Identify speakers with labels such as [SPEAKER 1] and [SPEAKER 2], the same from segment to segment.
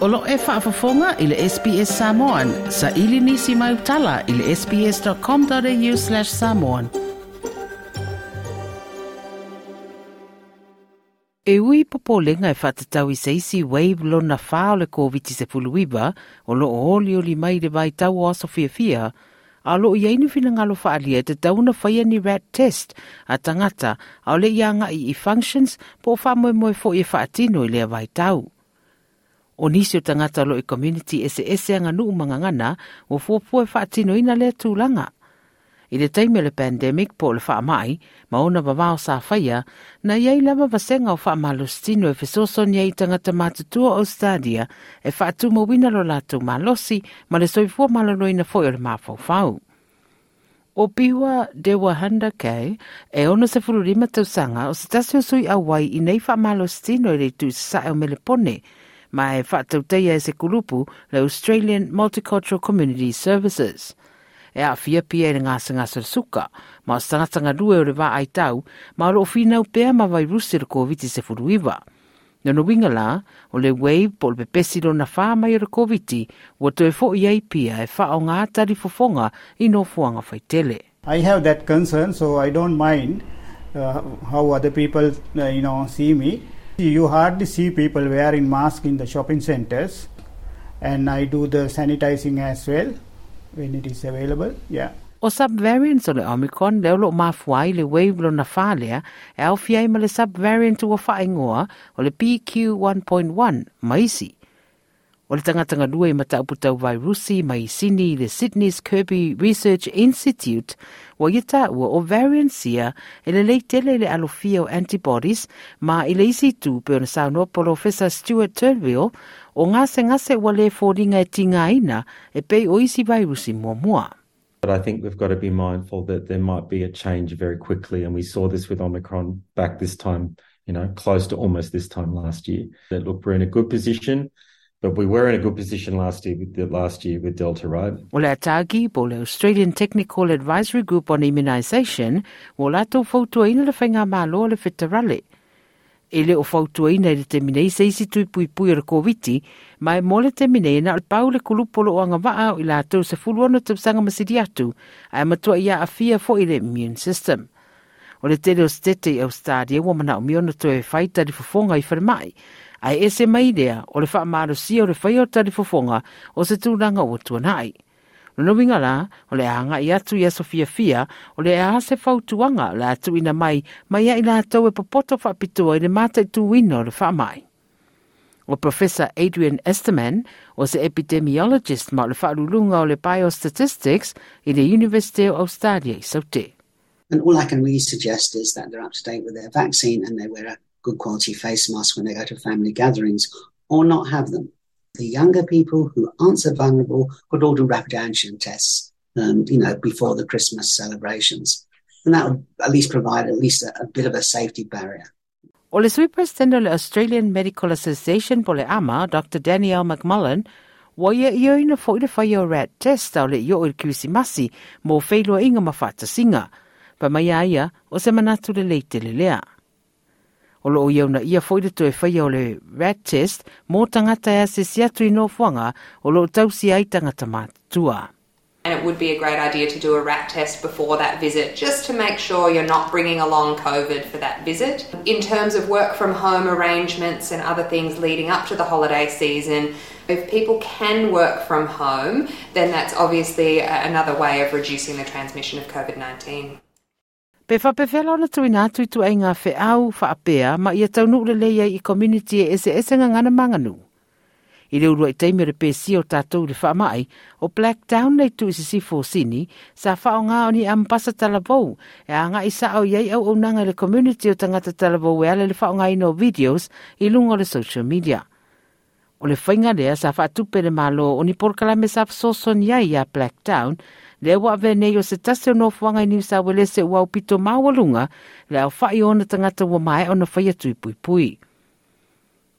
[SPEAKER 1] Olo e whaafafonga i le SPS Samoan. Sa ili nisi mai utala i le sps.com.au slash samoan. E ui popolenga e whatatau i seisi wave lo na whao le COVID se puluiba o lo oli oli mai le vai tau o aso fia fia a lo i ainu fina ngalo whaalia te tauna whaia ni rat test a tangata a le ianga i i functions po whamoe moe fo i whaatino i lea vai tau. O nisi o tangata lo i community ese ese anga nuu mangangana o fuapua e whaatino ina lea tūlanga. I le taime le pandemic po le wha mai, ma ona wawao sa whaia, na iei lama vasenga o wha malostino e fesoson iei tangata matutua o stadia e wha atu mo wina lo ma malosi ma le soifua malolo ina fo o le mafau fau. O piwa de handa kei, e ona se fururima tausanga o se tasio sui awai i nei wha malostino i le tu sa e o mele pone, ma e whaatauteia e se kurupu le Australian Multicultural Community Services. E a fia pia e ngā sanga sa suka, ma o stangatanga rue o le wā ai tau, ma o whinau u pēa ma vai rusi re COVID se furuiwa. Na no winga la, o le wave po le pepesi lo na wha mai o le COVID, wa to e fo i ai pia e wha o ngā tari fofonga i no fuanga fai tele.
[SPEAKER 2] I have that concern, so I don't mind uh, how other people, uh, you know, see me. You hardly see people wearing masks in the shopping centers, and I do the sanitizing as well when it is available. Yeah.
[SPEAKER 1] O subvariants o le Omicron leo lo mafuai le wave lo na whalea e au fiai ma le subvariant ua whaingoa o le BQ1.1 maisi. O le i mai le Sydney's Kirby Research Institute o e le leitele le alofia o antibodies ma i le pe ona Professor Stuart o fōringa e e pei o isi.
[SPEAKER 3] But I think we've got to be mindful that there might be a change very quickly. And we saw this with Omicron back this time, you know, close to almost this time last year. That look, we're in a good position, but we were in a good position last year with the last year with Delta, right?
[SPEAKER 1] O le po le Australian Technical Advisory Group on Immunisation, o lato fautua ina le whainga malo le whitarale. E le o fautua ina le temine i seisi tui pui pui re COVID, mai mole temine na al pau le kulupolo o anga waa o i lato se fuluano te sanga masidi atu, ai matua ia a fo i le immune system. O le tele o stete i stadia wa mana o miona to e whaita di fofonga i wharimai, ai o le o le whai o o se tūranga o tuanai. Winga la, o le anga i atu i aso fia o le se fautuanga le atu ina mai, mai ina tau e popoto whapitua i le mata i tu wina o le. O Professor Adrian Esterman, epidemiologist ma le o le biostatistics University of Australia i saute.
[SPEAKER 4] And all I can really suggest is that they're up to date with their vaccine and they wear a good quality face masks when they go to family gatherings or not have them. The younger people who aren't so vulnerable could all do rapid antigen tests, um, you know, before the Christmas celebrations. And that would at least provide at least a, a bit of a safety barrier.
[SPEAKER 1] O le sui president o le Australian Medical Association po le ama, Dr. Danielle McMullen, wa ia ia ina fo i le whai o rat test au le io i kiwisimasi mo whailua inga mawhata singa. Pa mai a ia, o se manatu le leite le lea. O lo iau na ia fo i le toe whai o le rat test mo tangata i o lo tausi ai tangata mātua.
[SPEAKER 5] And it would be a great idea to do a rat test before that visit just to make sure you're not bringing along COVID for that visit. In terms of work from home arrangements and other things leading up to the holiday season, if people can work from home, then that's obviously another way of reducing the transmission of COVID 19.
[SPEAKER 1] Pe whapewhela ona tui nā tui tu ngā fe au whaapea ma ia taunu le leia i community e ese ese ngā ngana manganu. I le urua i teime re pēsi o tātou le whaamai, o Blacktown nei tu isi sifo sini, sa whao ngā o ni ampasa talabou e a ngā isa au iei au au nanga le community o tangata talabou e ale le whao ngā ino videos i lungo le social media. O le whainga lea sa whaatupe le malo o ni porkalame sa soson iai a Blacktown, le wa ave nei o se tase o nofuanga i New South Wales e wau pito mawalunga, le au whai ona tangata wa mai o na whai atu i pui pui.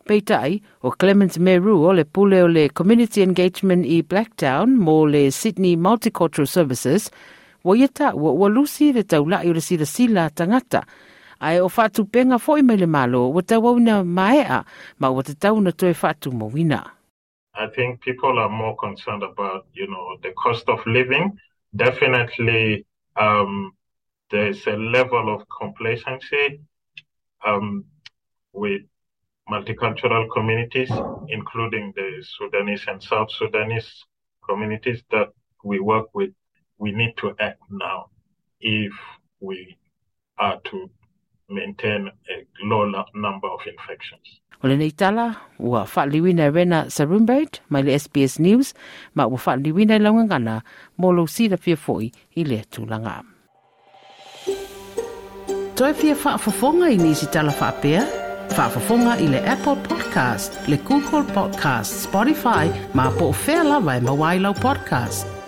[SPEAKER 1] Peitai, o Clement Meru o le pule o le Community Engagement i Blacktown mo le Sydney Multicultural Services, wa iata ua ua lusi le taulai o le sila sila tangata, o mai le malo, ma.
[SPEAKER 6] I think people are more concerned about, you know, the cost of living. Definitely, um, there's a level of complacency um, with multicultural communities, including the Sudanese and South Sudanese communities that we work with. We need to act now if we are to maintain a low number of infections.
[SPEAKER 1] O le nei tala, ua whaaliwina e wena sa Rumbait, mai le SBS News, ma ua whaaliwina i launga ngana, mō lo sira pia foi i le tūlanga. Toi fia whaafafonga i nisi tala whaapea? Whaafafonga i le Apple Podcast, le Google Podcast, Spotify, ma po o whea lawa e mawailau podcast.